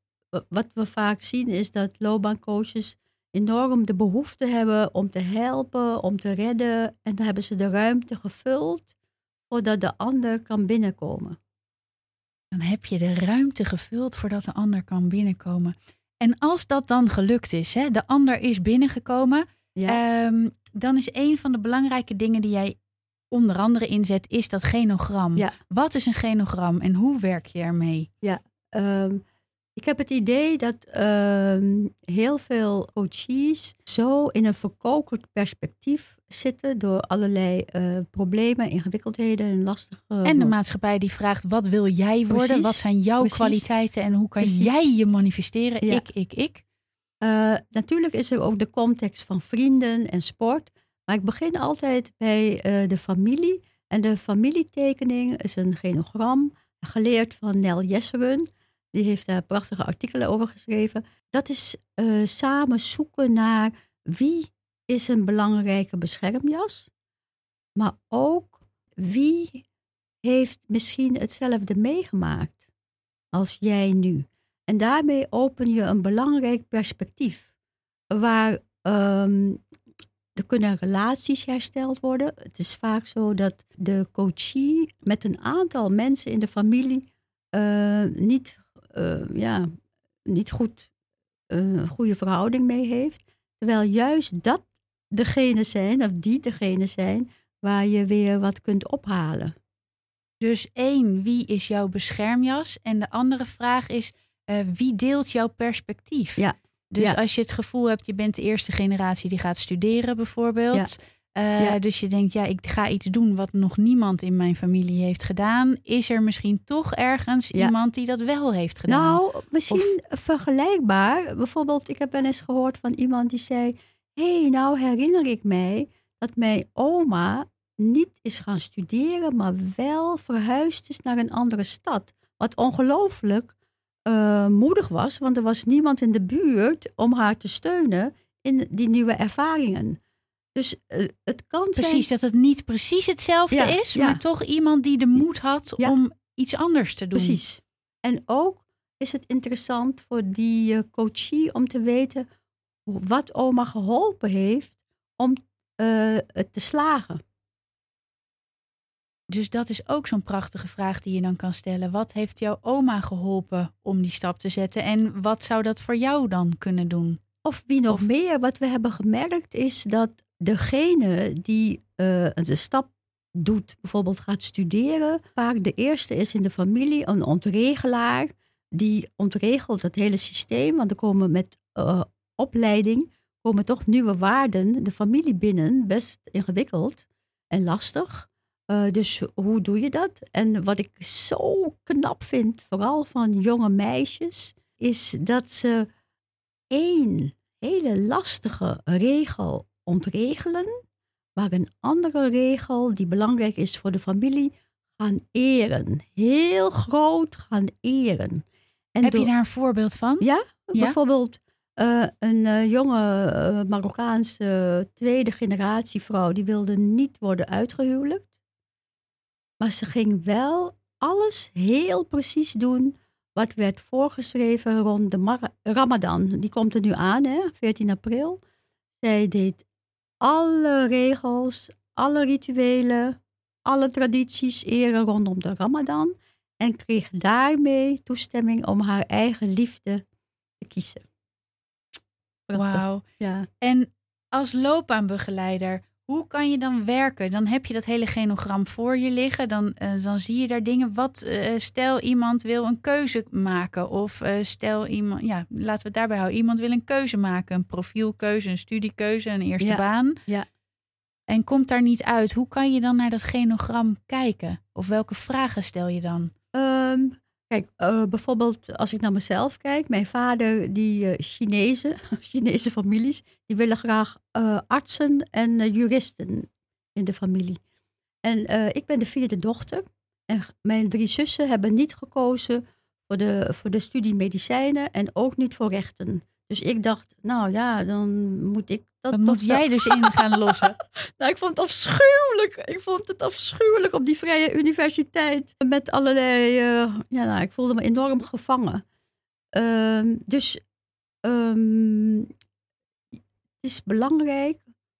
Speaker 2: wat we vaak zien is dat loopbaancoaches enorm de behoefte hebben om te helpen, om te redden. En dan hebben ze de ruimte gevuld voordat de ander kan binnenkomen.
Speaker 1: Dan heb je de ruimte gevuld voordat de ander kan binnenkomen. En als dat dan gelukt is, hè, de ander is binnengekomen,
Speaker 2: Ja,
Speaker 1: ehm, dan is een van de belangrijke dingen die jij onder andere inzet, is dat genogram.
Speaker 2: Ja.
Speaker 1: Wat is een genogram en hoe werk je ermee?
Speaker 2: Ehm, ik heb het idee dat ehm, heel veel coaches zo in een verkokerd perspectief zitten door allerlei eh, problemen, ingewikkeldheden en lastige.
Speaker 1: En de maatschappij die vraagt, wat wil jij worden?
Speaker 2: Precies,
Speaker 1: Wat zijn jouw
Speaker 2: precies.
Speaker 1: kwaliteiten en hoe kan
Speaker 2: Precies.
Speaker 1: jij je manifesteren?
Speaker 2: Ja.
Speaker 1: Ik, ik, ik.
Speaker 2: Eh, natuurlijk is er ook de context van vrienden en sport. Maar ik begin altijd bij eh, de familie. En de familietekening is een genogram, geleerd van Nel Jesseren. Die heeft daar prachtige artikelen over geschreven. Dat is eh, samen zoeken naar wie is een belangrijke beschermjas. Maar ook wie heeft misschien hetzelfde meegemaakt als jij nu. En daarmee open je een belangrijk perspectief. Waar ehm, er kunnen relaties hersteld worden. Het is vaak zo dat de coachie met een aantal mensen in de familie eh, niet, eh, ja, niet goed eh, een goede verhouding mee heeft. Terwijl juist dat degene zijn, of die degene zijn, waar je weer wat kunt ophalen.
Speaker 1: Dus één, wie is jouw beschermjas? En de andere vraag is, eh, wie deelt jouw perspectief?
Speaker 2: Ja,
Speaker 1: Dus
Speaker 2: ja.
Speaker 1: als je het gevoel hebt, je bent de eerste generatie die gaat studeren bijvoorbeeld. Eh,
Speaker 2: Ja.
Speaker 1: Dus je denkt, ja, ik ga iets doen wat nog niemand in mijn familie heeft gedaan. Is er misschien toch ergens iemand die dat wel heeft gedaan?
Speaker 2: Nou, misschien vergelijkbaar. Bijvoorbeeld, ik heb wel eens gehoord van iemand die zei: hey, nou herinner ik mij dat mijn oma niet is gaan studeren, maar wel verhuisd is naar een andere stad. Wat ongelooflijk eh, moedig was, want er was niemand in de buurt om haar te steunen in die nieuwe ervaringen. Dus eh, het kan
Speaker 1: Precies,
Speaker 2: zijn.
Speaker 1: dat het niet precies hetzelfde
Speaker 2: Ja,
Speaker 1: is,
Speaker 2: ja.
Speaker 1: maar toch iemand die de moed had
Speaker 2: Ja.
Speaker 1: om iets anders te doen.
Speaker 2: Precies. En ook is het interessant voor die eh, coachie om te weten wat oma geholpen heeft om eh, het te slagen.
Speaker 1: Dus dat is ook zo'n prachtige vraag die je dan kan stellen. Wat heeft jouw oma geholpen om die stap te zetten? En wat zou dat voor jou dan kunnen doen?
Speaker 2: Of wie nog
Speaker 1: Of-
Speaker 2: meer, wat we hebben gemerkt is dat degene die eh, de stap doet, bijvoorbeeld gaat studeren, vaak de eerste is in de familie, een ontregelaar, die ontregelt het hele systeem, want er komen met eh, opleiding komen toch nieuwe waarden de familie binnen, best ingewikkeld en lastig. Eh, dus hoe doe je dat? En wat ik zo knap vind, vooral van jonge meisjes, is dat ze één hele lastige regel ontregelen, maar een andere regel die belangrijk is voor de familie gaan eren. Heel groot gaan eren. En
Speaker 1: Heb je daar een voorbeeld van?
Speaker 2: Ja,
Speaker 1: Ja?
Speaker 2: bijvoorbeeld eh, een eh, jonge eh, Marokkaanse tweede generatie vrouw, die wilde niet worden uitgehuwelijkt. Maar ze ging wel alles heel precies doen wat werd voorgeschreven rond de Ramadan. Die komt er nu aan, hè, 14 april. Zij deed alle regels, alle rituelen, alle tradities eren rondom de Ramadan. En kreeg daarmee toestemming om haar eigen liefde te kiezen.
Speaker 1: Wauw.
Speaker 2: Ja.
Speaker 1: En als loopbaanbegeleider, hoe kan je dan werken? Dan heb je dat hele genogram voor je liggen. Dan, eh, dan zie je daar dingen. Wat eh, stel iemand wil een keuze maken. Of eh, stel iemand, ja, laten we het daarbij houden. Iemand wil een keuze maken. Een profielkeuze, een studiekeuze, een eerste
Speaker 2: Ja,
Speaker 1: baan.
Speaker 2: ja.
Speaker 1: En komt daar niet uit. Hoe kan je dan naar dat genogram kijken? Of welke vragen stel je dan?
Speaker 2: Ehm, kijk, eh, bijvoorbeeld als ik naar mezelf kijk. Mijn vader, die eh Chinezen, <laughs> Chinese families, die willen graag eh, artsen en juristen in de familie. En ik ben de vierde dochter. En mijn drie zussen hebben niet gekozen voor de, voor de studie medicijnen en ook niet voor rechten. Dus ik dacht, nou ja, dan moet ik dat
Speaker 1: moet jij dus in gaan lossen. <laughs>
Speaker 2: nou, ik vond het afschuwelijk. Ik vond het afschuwelijk op die vrije universiteit. Met allerlei. eh, ja, nou, ik voelde me enorm gevangen. Ehm, dus ehm, het is belangrijk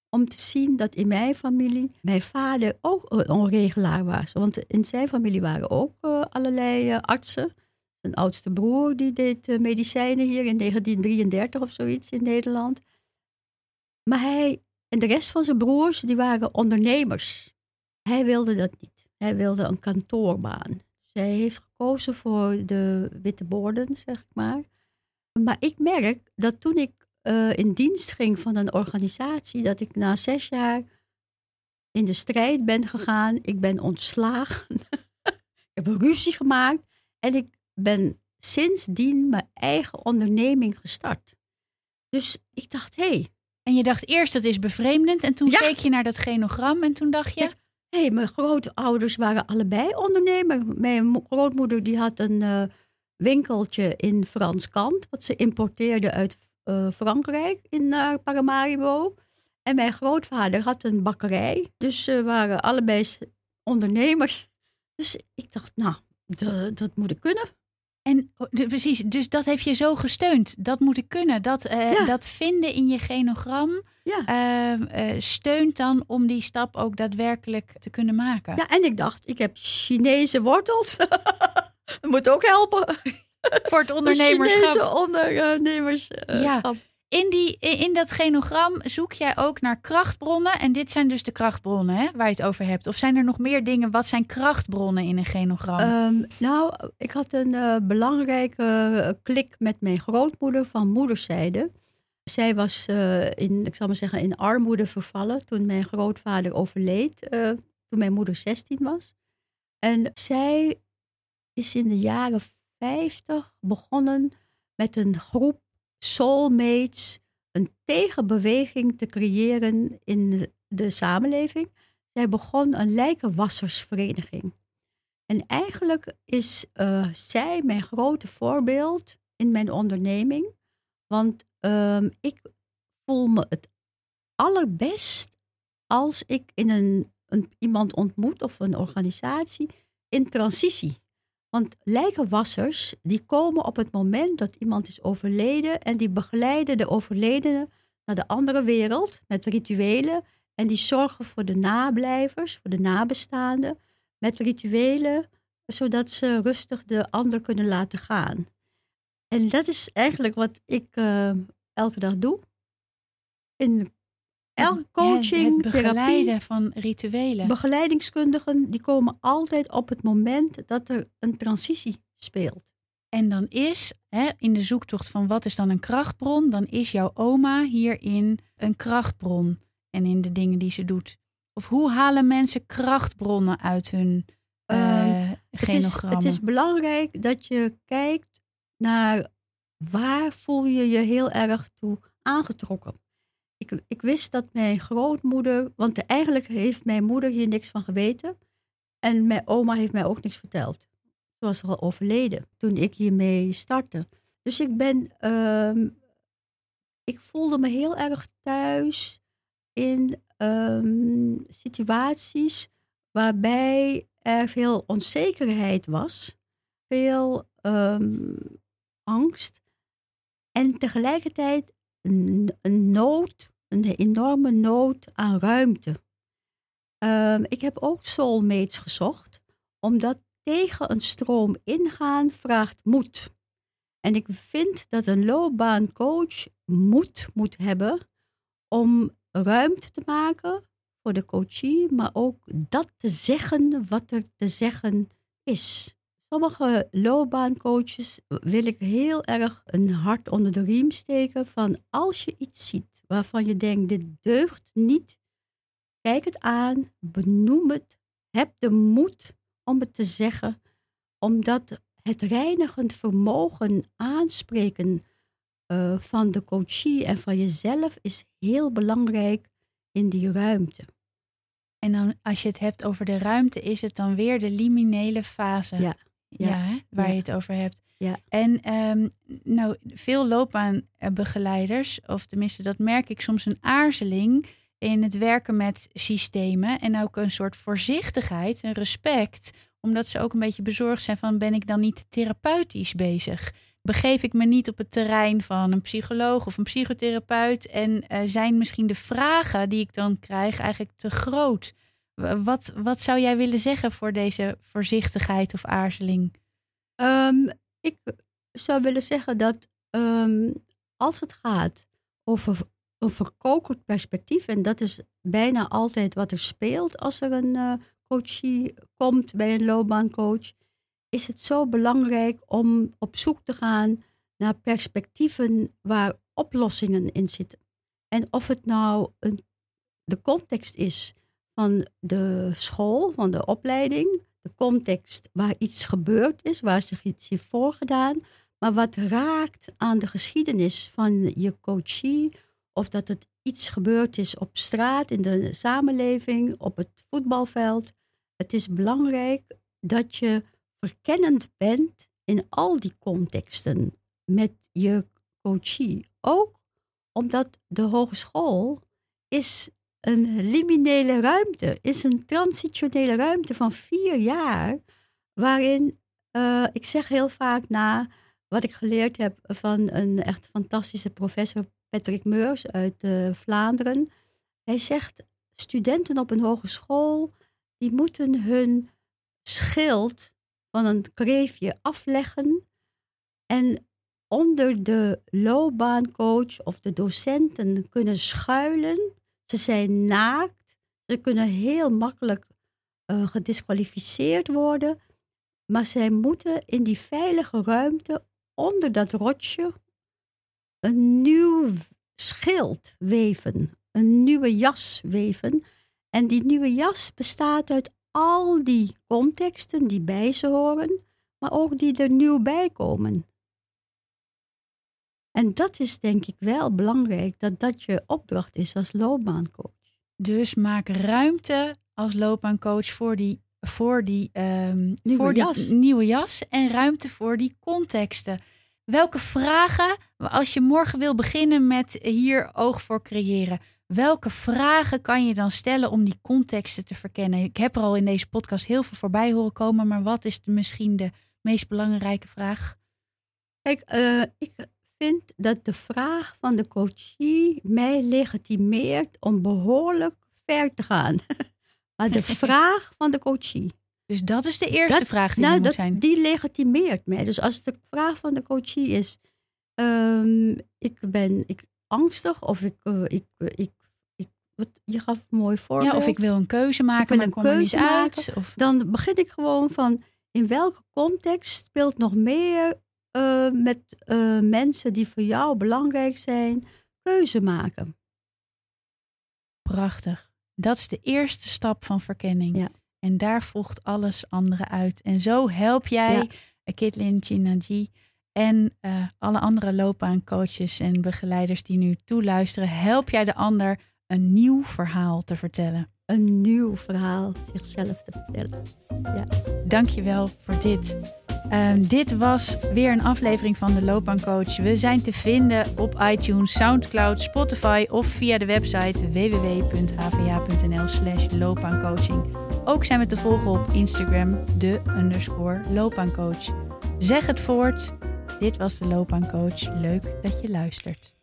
Speaker 2: om te zien dat in mijn familie mijn vader ook een onregelaar was. Want in zijn familie waren ook eh, allerlei eh, artsen. Zijn oudste broer die deed eh, medicijnen hier in 1933 of zoiets in Nederland. Maar hij en de rest van zijn broers, die waren ondernemers. Hij wilde dat niet. Hij wilde een kantoorbaan. Dus hij heeft gekozen voor de witte borden, zeg ik maar. Maar ik merk dat toen ik eh, in dienst ging van een organisatie, dat ik na zes jaar in de strijd ben gegaan. Ik ben ontslagen. <laughs> ik heb een ruzie gemaakt. En ik ben sindsdien mijn eigen onderneming gestart. Dus ik dacht, hé, hey,
Speaker 1: En je dacht eerst dat is bevreemdend. En toen
Speaker 2: Ja.
Speaker 1: keek je naar dat genogram. En toen dacht je...
Speaker 2: Ja. hey, mijn grootouders waren allebei ondernemer. Mijn mo- grootmoeder die had een eh, winkeltje in Frans Kant, wat ze importeerde uit eh, Frankrijk in naar Paramaribo. En mijn grootvader had een bakkerij. Dus ze waren allebei ondernemers. Dus ik dacht, nou, dat moet ik kunnen.
Speaker 1: En oh, de- precies, dus dat heeft je zo gesteund. Dat moet ik kunnen. Dat, eh,
Speaker 2: Ja.
Speaker 1: dat vinden in je genogram
Speaker 2: Ja.
Speaker 1: eh, eh, steunt dan om die stap ook daadwerkelijk te kunnen maken.
Speaker 2: Ja, en ik dacht, ik heb Chinese wortels. <laughs> dat moet ook helpen.
Speaker 1: Voor het <laughs> ondernemerschap.
Speaker 2: Chinese ondernemerschap.
Speaker 1: In, die, in dat genogram zoek jij ook naar krachtbronnen. En dit zijn dus de krachtbronnen hè, waar je het over hebt. Of zijn er nog meer dingen? Wat zijn krachtbronnen in een genogram?
Speaker 2: Ehm, nou, ik had een eh, belangrijke eh, klik met mijn grootmoeder van moederszijde. Zij was eh, in, ik zal maar zeggen, in armoede vervallen toen mijn grootvader overleed, toen mijn moeder 16 was. En zij is in de jaren 50 begonnen met een groep soulmates, een tegenbeweging te creëren in de, samenleving. Zij begon een lijkenwassersvereniging. En eigenlijk is eh, zij mijn grote voorbeeld in mijn onderneming. Want ehm, ik voel me het allerbest als ik in een, iemand ontmoet of een organisatie in transitie. Want lijkenwassers, die komen op het moment dat iemand is overleden en die begeleiden de overledene naar de andere wereld met rituelen. En die zorgen voor de nablijvers, voor de nabestaanden, met rituelen, zodat ze rustig de ander kunnen laten gaan. En dat is eigenlijk wat ik eh, elke dag doe. In elke coaching,
Speaker 1: het, het begeleiden
Speaker 2: therapie,
Speaker 1: van rituelen.
Speaker 2: begeleidingskundigen, die komen altijd op het moment dat er een transitie speelt.
Speaker 1: En dan is hè, in de zoektocht van wat is dan een krachtbron, dan is jouw oma hierin een krachtbron. En in de dingen die ze doet. Of hoe halen mensen krachtbronnen uit hun eh
Speaker 2: Het is, het is belangrijk dat je kijkt naar waar voel je je heel erg toe aangetrokken. Ik, ik wist dat mijn grootmoeder, want eigenlijk heeft mijn moeder hier niks van geweten. En mijn oma heeft mij ook niks verteld. Ze was al overleden toen ik hiermee startte. Dus ik ben, ehm, ik voelde me heel erg thuis in ehm, situaties waarbij er veel onzekerheid was, veel ehm, angst en tegelijkertijd een, een nood, een enorme nood aan ruimte. Ehm, ik heb ook soulmates gezocht, omdat tegen een stroom ingaan vraagt moed. En ik vind dat een loopbaancoach moed moet hebben om ruimte te maken voor de coachie, maar ook dat te zeggen wat er te zeggen is. Sommige loopbaancoaches wil ik heel erg een hart onder de riem steken van als je iets ziet waarvan je denkt dit deugt niet, kijk het aan, benoem het, heb de moed om het te zeggen, omdat het reinigend vermogen aanspreken uh, van de coachie en van jezelf is heel belangrijk in die ruimte.
Speaker 1: En dan als je het hebt over de ruimte, is het dan weer de liminele fase.
Speaker 2: Ja.
Speaker 1: Ja, waar je het over hebt.
Speaker 2: Ja.
Speaker 1: En ehm, nou, veel loopbaanbegeleiders, of tenminste dat merk ik soms een aarzeling in het werken met systemen en ook een soort voorzichtigheid en respect, omdat ze ook een beetje bezorgd zijn van ben ik dan niet therapeutisch bezig? Begeef ik me niet op het terrein van een psycholoog of een psychotherapeut en eh, zijn misschien de vragen die ik dan krijg eigenlijk te groot? Wat, wat zou jij willen zeggen voor deze voorzichtigheid of aarzeling?
Speaker 2: Ehm, ik zou willen zeggen dat ehm, als het gaat over een verkokerd perspectief, en dat is bijna altijd wat er speelt als er een eh, coachie komt bij een loopbaancoach, is het zo belangrijk om op zoek te gaan naar perspectieven waar oplossingen in zitten. En of het nou een, de context is van de school, van de opleiding, de context waar iets gebeurd is, waar zich iets heeft voorgedaan, maar wat raakt aan de geschiedenis van je coachie, of dat het iets gebeurd is op straat, in de samenleving, op het voetbalveld. Het is belangrijk dat je verkennend bent in al die contexten met je coachie. Ook omdat de hogeschool is een liminele ruimte, is een transitionele ruimte van vier jaar, waarin uh, ik zeg heel vaak na wat ik geleerd heb van een echt fantastische professor, Patrick Meurs uit uh, Vlaanderen. Hij zegt, studenten op een hogeschool, die moeten hun schild van een kreefje afleggen en onder de loopbaancoach of de docenten kunnen schuilen. Ze zijn naakt, ze kunnen heel makkelijk uh, gedisqualificeerd worden, maar zij moeten in die veilige ruimte onder dat rotje een nieuw schild weven, een nieuwe jas weven. En die nieuwe jas bestaat uit al die contexten die bij ze horen, maar ook die er nieuw bij komen. En dat is denk ik wel belangrijk, dat dat je opdracht is als loopbaancoach.
Speaker 1: Dus maak ruimte als loopbaancoach voor die, voor die, um,
Speaker 2: nieuwe,
Speaker 1: voor die
Speaker 2: jas.
Speaker 1: nieuwe jas en ruimte voor die contexten. Welke vragen, als je morgen wil beginnen met hier oog voor creëren, welke vragen kan je dan stellen om die contexten te verkennen? Ik heb er al in deze podcast heel veel voorbij horen komen, maar wat is misschien de meest belangrijke vraag?
Speaker 2: Kijk, uh, ik vind dat de vraag van de coachie mij legitimeert om behoorlijk ver te gaan. <laughs> maar de vraag van de coachie.
Speaker 1: Dus dat is de eerste
Speaker 2: dat,
Speaker 1: vraag die
Speaker 2: nou,
Speaker 1: moet
Speaker 2: dat,
Speaker 1: zijn.
Speaker 2: Die legitimeert mij. Dus als de vraag van de coachie is: um, ik ben ik angstig of ik, uh, ik, uh, ik, ik wat, je gaf een mooi voorbeeld.
Speaker 1: Ja, of ik wil een keuze maken, maar ik kom er niet uit. Of...
Speaker 2: Dan begin ik gewoon van in welke context speelt nog meer uh, met uh, mensen die voor jou belangrijk zijn, keuze maken.
Speaker 1: Prachtig. Dat is de eerste stap van verkenning.
Speaker 2: Ja.
Speaker 1: En daar volgt alles andere uit. En zo help jij ja. Kitlin Chinaji en uh, alle andere loopbaancoaches en begeleiders die nu toeluisteren, help jij de ander een nieuw verhaal te vertellen.
Speaker 2: Een nieuw verhaal zichzelf te vertellen. Ja.
Speaker 1: Dankjewel voor dit. Um, dit was weer een aflevering van de Loopbaancoach. We zijn te vinden op iTunes, Soundcloud, Spotify of via de website www.hva.nl slash loopbaancoaching. Ook zijn we te volgen op Instagram, de underscore loopbaancoach. Zeg het voort. Dit was de Loopbaancoach. Leuk dat je luistert.